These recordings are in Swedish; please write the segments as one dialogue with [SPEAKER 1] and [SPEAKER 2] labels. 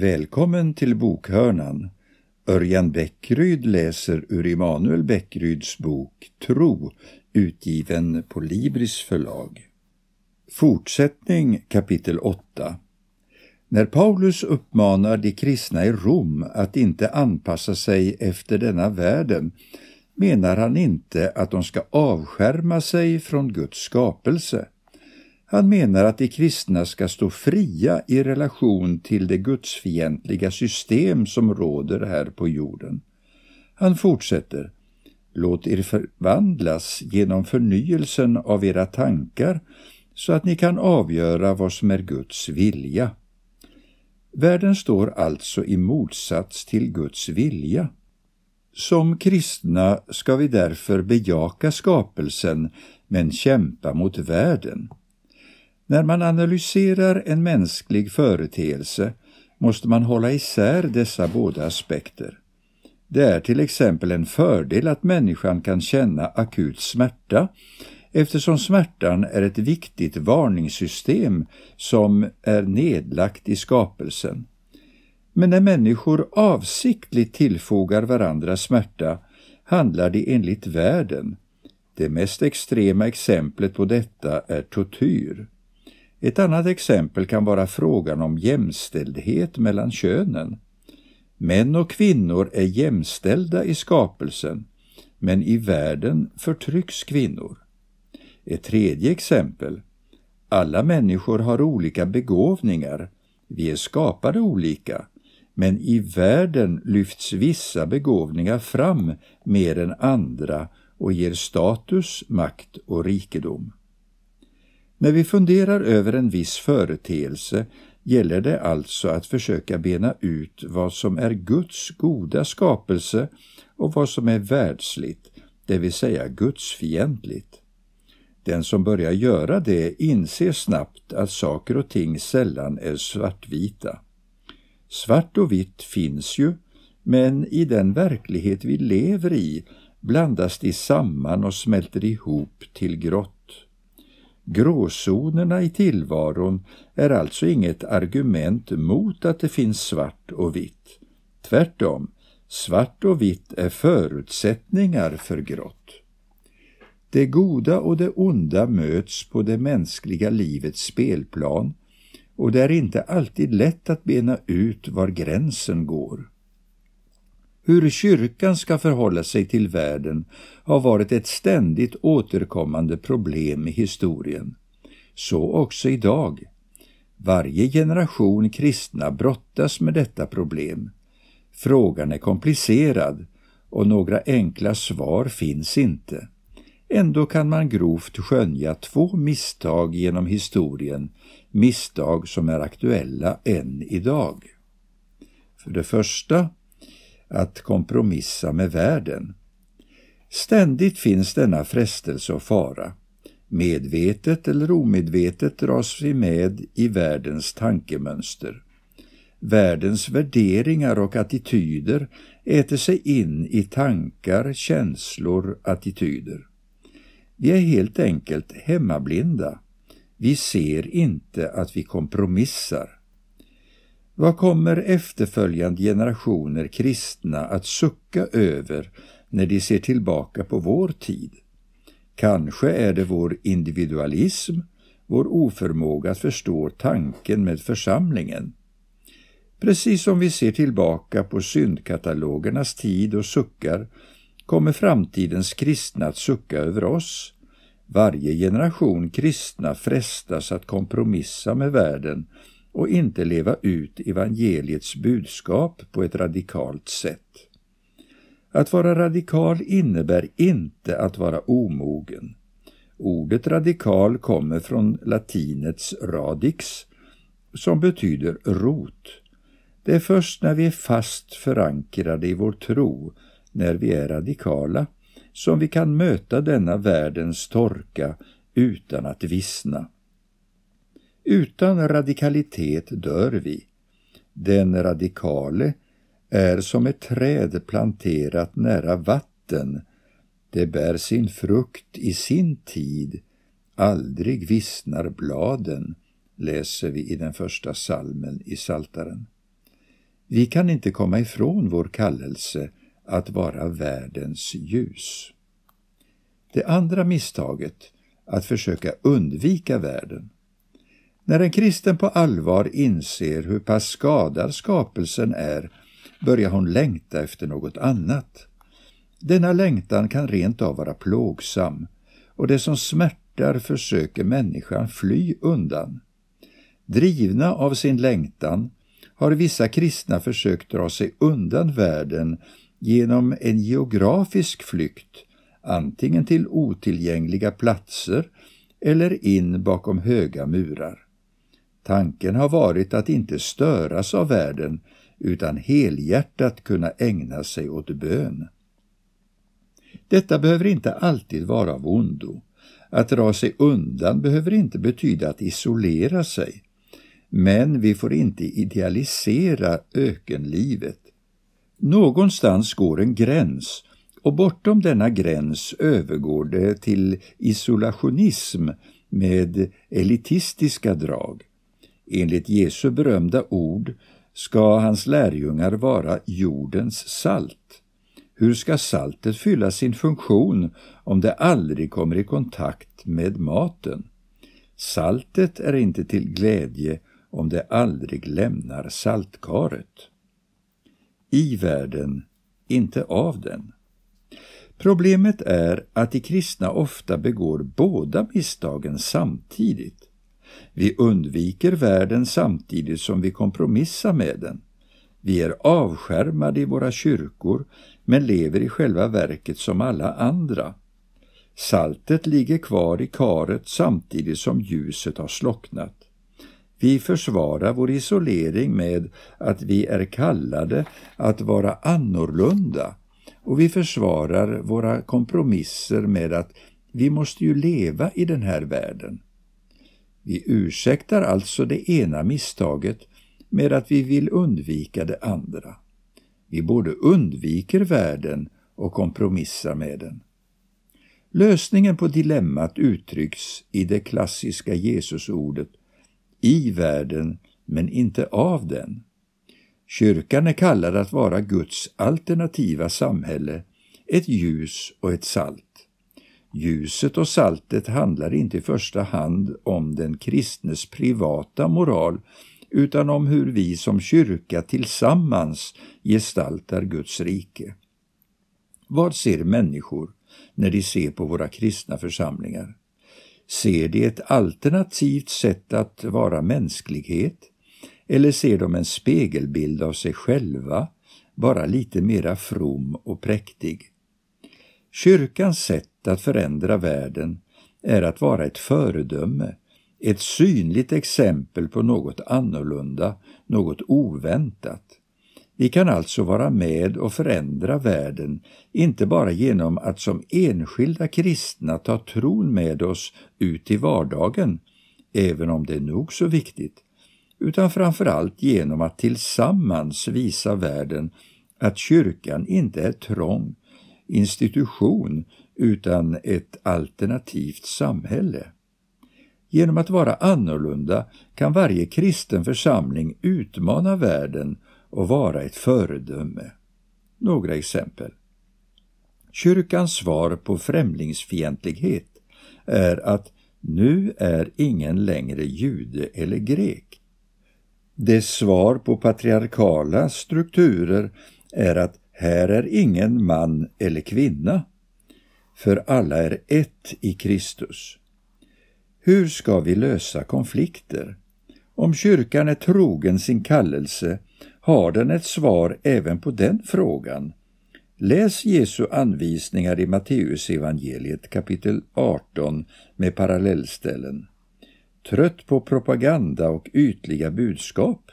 [SPEAKER 1] Välkommen till bokhörnan. Örjan Bäckryd läser ur Immanuel Bäckryds bok Tro, utgiven på Libris förlag. Fortsättning kapitel 8 När Paulus uppmanar de kristna i Rom att inte anpassa sig efter denna världen menar han inte att de ska avskärma sig från Guds skapelse. Han menar att de kristna ska stå fria i relation till det gudsfientliga system som råder här på jorden. Han fortsätter Låt er förvandlas genom förnyelsen av era tankar så att ni kan avgöra vad som är Guds vilja. Världen står alltså i motsats till Guds vilja. Som kristna ska vi därför bejaka skapelsen men kämpa mot världen. När man analyserar en mänsklig företeelse måste man hålla isär dessa båda aspekter. Det är till exempel en fördel att människan kan känna akut smärta eftersom smärtan är ett viktigt varningssystem som är nedlagt i skapelsen. Men när människor avsiktligt tillfogar varandra smärta handlar de enligt världen. Det mest extrema exemplet på detta är tortyr. Ett annat exempel kan vara frågan om jämställdhet mellan könen. Män och kvinnor är jämställda i skapelsen, men i världen förtrycks kvinnor. Ett tredje exempel. Alla människor har olika begåvningar. Vi är skapade olika. Men i världen lyfts vissa begåvningar fram mer än andra och ger status, makt och rikedom. När vi funderar över en viss företeelse gäller det alltså att försöka bena ut vad som är Guds goda skapelse och vad som är världsligt, det vill säga gudsfientligt. Den som börjar göra det inser snabbt att saker och ting sällan är svartvita. Svart och vitt finns ju, men i den verklighet vi lever i blandas de samman och smälter ihop till grått. Gråzonerna i tillvaron är alltså inget argument mot att det finns svart och vitt. Tvärtom, svart och vitt är förutsättningar för grått. Det goda och det onda möts på det mänskliga livets spelplan och det är inte alltid lätt att bena ut var gränsen går. Hur kyrkan ska förhålla sig till världen har varit ett ständigt återkommande problem i historien. Så också idag. Varje generation kristna brottas med detta problem. Frågan är komplicerad och några enkla svar finns inte. Ändå kan man grovt skönja två misstag genom historien, misstag som är aktuella än idag. För det första att kompromissa med världen. Ständigt finns denna frestelse och fara. Medvetet eller omedvetet dras vi med i världens tankemönster. Världens värderingar och attityder äter sig in i tankar, känslor, attityder. Vi är helt enkelt hemmablinda. Vi ser inte att vi kompromissar. Vad kommer efterföljande generationer kristna att sucka över när de ser tillbaka på vår tid? Kanske är det vår individualism, vår oförmåga att förstå tanken med församlingen. Precis som vi ser tillbaka på syndkatalogernas tid och suckar kommer framtidens kristna att sucka över oss. Varje generation kristna frestas att kompromissa med världen och inte leva ut evangeliets budskap på ett radikalt sätt. Att vara radikal innebär inte att vara omogen. Ordet radikal kommer från latinets radix, som betyder rot. Det är först när vi är fast förankrade i vår tro, när vi är radikala, som vi kan möta denna världens torka utan att vissna. Utan radikalitet dör vi. Den radikale är som ett träd planterat nära vatten. Det bär sin frukt i sin tid. Aldrig vissnar bladen, läser vi i den första salmen i Saltaren. Vi kan inte komma ifrån vår kallelse att vara världens ljus. Det andra misstaget, att försöka undvika världen. När en kristen på allvar inser hur pass skadad skapelsen är börjar hon längta efter något annat. Denna längtan kan rent av vara plågsam och det som smärtar försöker människan fly undan. Drivna av sin längtan har vissa kristna försökt dra sig undan världen genom en geografisk flykt, antingen till otillgängliga platser eller in bakom höga murar. Tanken har varit att inte störas av världen utan helhjärtat kunna ägna sig åt bön. Detta behöver inte alltid vara av ondo. Att dra sig undan behöver inte betyda att isolera sig. Men vi får inte idealisera ökenlivet. Någonstans går en gräns och bortom denna gräns övergår det till isolationism med elitistiska drag. Enligt Jesu berömda ord ska hans lärjungar vara jordens salt. Hur ska saltet fylla sin funktion om det aldrig kommer i kontakt med maten? Saltet är inte till glädje om det aldrig lämnar saltkaret. I världen, inte av den. Problemet är att de kristna ofta begår båda misstagen samtidigt. Vi undviker världen samtidigt som vi kompromissar med den. Vi är avskärmade i våra kyrkor men lever i själva verket som alla andra. Saltet ligger kvar i karet samtidigt som ljuset har slocknat. Vi försvarar vår isolering med att vi är kallade att vara annorlunda och vi försvarar våra kompromisser med att vi måste ju leva i den här världen. Vi ursäktar alltså det ena misstaget med att vi vill undvika det andra. Vi både undviker världen och kompromissar med den. Lösningen på dilemmat uttrycks i det klassiska Jesusordet i världen men inte av den. Kyrkan är kallad att vara Guds alternativa samhälle, ett ljus och ett salt. Ljuset och saltet handlar inte i första hand om den kristnes privata moral utan om hur vi som kyrka tillsammans gestaltar Guds rike. Vad ser människor när de ser på våra kristna församlingar? Ser de ett alternativt sätt att vara mänsklighet? Eller ser de en spegelbild av sig själva, bara lite mera from och präktig? Kyrkans sätt att förändra världen är att vara ett föredöme, ett synligt exempel på något annorlunda, något oväntat. Vi kan alltså vara med och förändra världen, inte bara genom att som enskilda kristna ta tron med oss ut i vardagen, även om det är nog så viktigt, utan framför allt genom att tillsammans visa världen att kyrkan inte är trång, institution utan ett alternativt samhälle. Genom att vara annorlunda kan varje kristen församling utmana världen och vara ett föredöme. Några exempel. Kyrkans svar på främlingsfientlighet är att nu är ingen längre jude eller grek. Dess svar på patriarkala strukturer är att här är ingen man eller kvinna, för alla är ett i Kristus. Hur ska vi lösa konflikter? Om kyrkan är trogen sin kallelse har den ett svar även på den frågan. Läs Jesu anvisningar i Matteusevangeliet kapitel 18 med parallellställen. Trött på propaganda och ytliga budskap?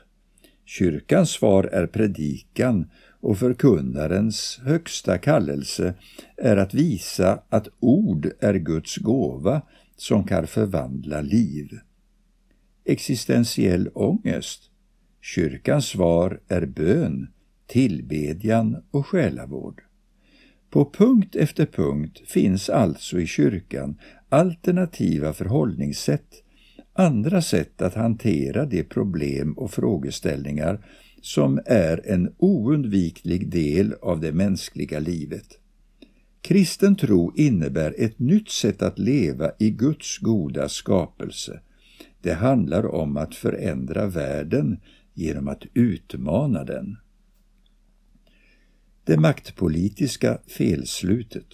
[SPEAKER 1] Kyrkans svar är predikan och förkunnarens högsta kallelse är att visa att ord är Guds gåva som kan förvandla liv. Existentiell ångest. Kyrkans svar är bön, tillbedjan och själavård. På punkt efter punkt finns alltså i kyrkan alternativa förhållningssätt, andra sätt att hantera de problem och frågeställningar som är en oundviklig del av det mänskliga livet. Kristen tro innebär ett nytt sätt att leva i Guds goda skapelse. Det handlar om att förändra världen genom att utmana den. Det maktpolitiska felslutet.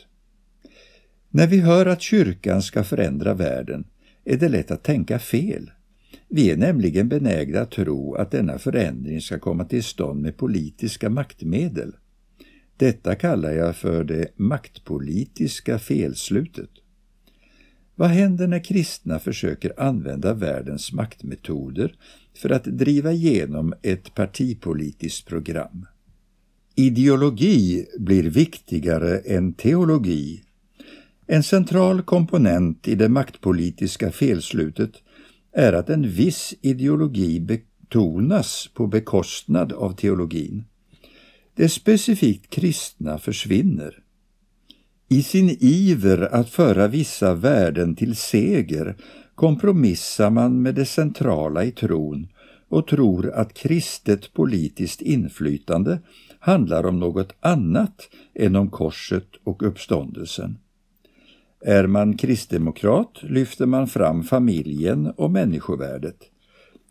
[SPEAKER 1] När vi hör att kyrkan ska förändra världen är det lätt att tänka fel. Vi är nämligen benägna att tro att denna förändring ska komma till stånd med politiska maktmedel. Detta kallar jag för det maktpolitiska felslutet. Vad händer när kristna försöker använda världens maktmetoder för att driva igenom ett partipolitiskt program? Ideologi blir viktigare än teologi. En central komponent i det maktpolitiska felslutet är att en viss ideologi betonas på bekostnad av teologin. Det specifikt kristna försvinner. I sin iver att föra vissa värden till seger kompromissar man med det centrala i tron och tror att kristet politiskt inflytande handlar om något annat än om korset och uppståndelsen. Är man kristdemokrat lyfter man fram familjen och människovärdet.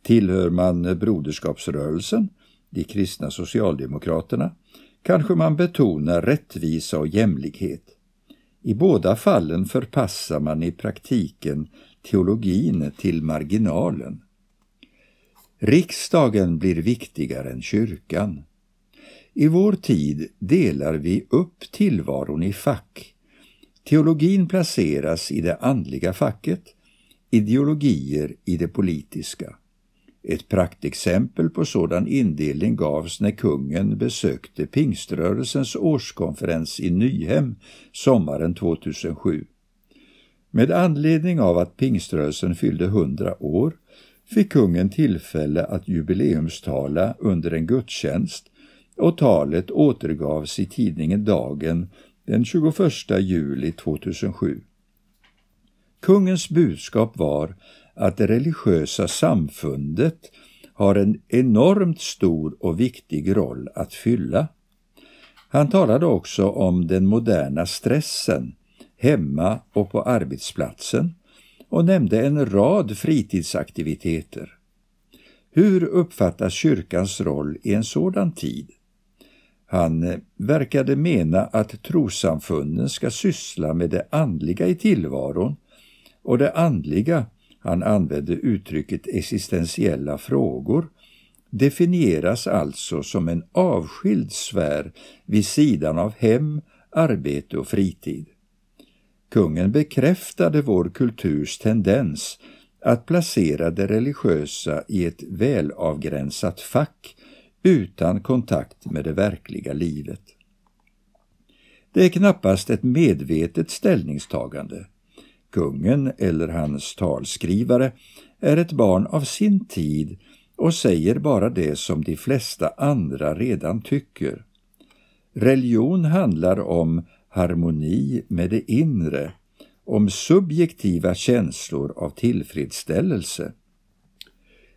[SPEAKER 1] Tillhör man Broderskapsrörelsen, de kristna socialdemokraterna, kanske man betonar rättvisa och jämlikhet. I båda fallen förpassar man i praktiken teologin till marginalen. Riksdagen blir viktigare än kyrkan. I vår tid delar vi upp tillvaron i fack. Teologin placeras i det andliga facket, ideologier i det politiska. Ett praktexempel på sådan indelning gavs när kungen besökte pingströrelsens årskonferens i Nyhem sommaren 2007. Med anledning av att pingströrelsen fyllde hundra år fick kungen tillfälle att jubileumstala under en gudstjänst och talet återgavs i tidningen Dagen den 21 juli 2007. Kungens budskap var att det religiösa samfundet har en enormt stor och viktig roll att fylla. Han talade också om den moderna stressen, hemma och på arbetsplatsen och nämnde en rad fritidsaktiviteter. Hur uppfattas kyrkans roll i en sådan tid? Han eh, verkade mena att trosamfunden ska syssla med det andliga i tillvaron och det andliga, han använde uttrycket existentiella frågor, definieras alltså som en avskild sfär vid sidan av hem, arbete och fritid. Kungen bekräftade vår kulturs tendens att placera det religiösa i ett välavgränsat fack utan kontakt med det verkliga livet. Det är knappast ett medvetet ställningstagande. Kungen eller hans talskrivare är ett barn av sin tid och säger bara det som de flesta andra redan tycker. Religion handlar om harmoni med det inre, om subjektiva känslor av tillfredsställelse.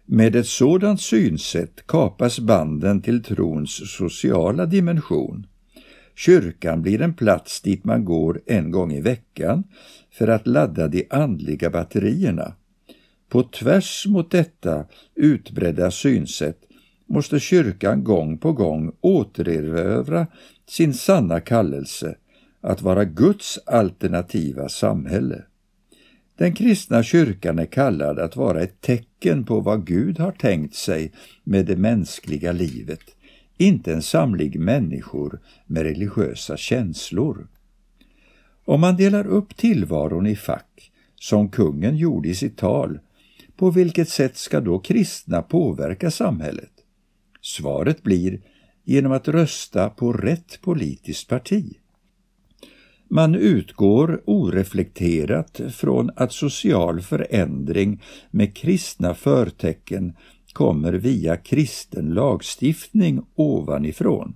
[SPEAKER 1] Med ett sådant synsätt kapas banden till trons sociala dimension. Kyrkan blir en plats dit man går en gång i veckan för att ladda de andliga batterierna. På tvärs mot detta utbredda synsätt måste kyrkan gång på gång återerövra sin sanna kallelse att vara Guds alternativa samhälle. Den kristna kyrkan är kallad att vara ett tecken på vad Gud har tänkt sig med det mänskliga livet, inte en samling människor med religiösa känslor. Om man delar upp tillvaron i fack, som kungen gjorde i sitt tal, på vilket sätt ska då kristna påverka samhället? Svaret blir genom att rösta på rätt politiskt parti. Man utgår oreflekterat från att social förändring med kristna förtecken kommer via kristen lagstiftning ovanifrån.